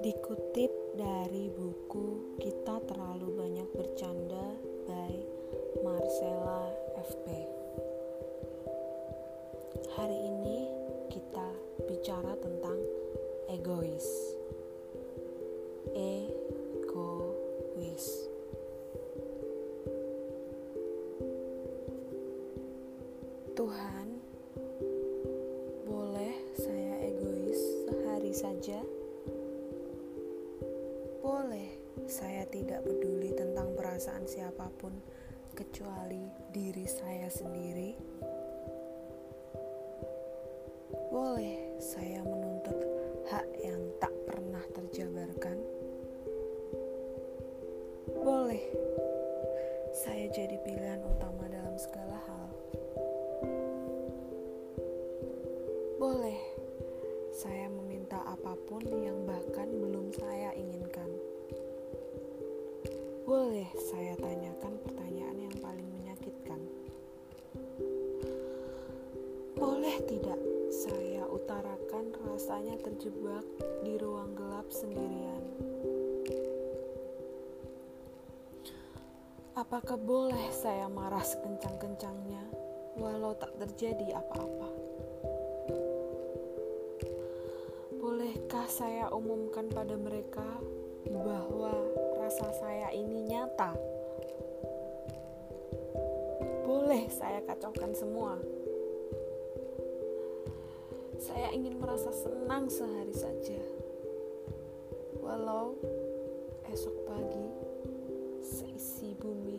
Dikutip dari buku Kita Terlalu Banyak Bercanda by Marcella FP. Hari ini kita bicara tentang egois. Egois. Tuhan Boleh saya tidak peduli tentang perasaan siapa pun kecuali diri saya sendiri? Boleh saya menuntut hak yang tak pernah terjabarkan? Boleh saya jadi pilihan utama dalam segala hal? Boleh saya meminta apa pun yang Boleh saya tanyakan pertanyaan yang paling menyakitkan? Boleh tidak saya utarakan rasanya terjebak di ruang gelap sendirian. Apakah boleh saya marah sekencang-kencangnya walau tak terjadi apa-apa? Bolehkah saya umumkan pada mereka bahwa rasa saya ini nyata? Boleh saya kacaukan semua? Saya ingin merasa senang sehari saja. Walau esok pagi seisi bumi.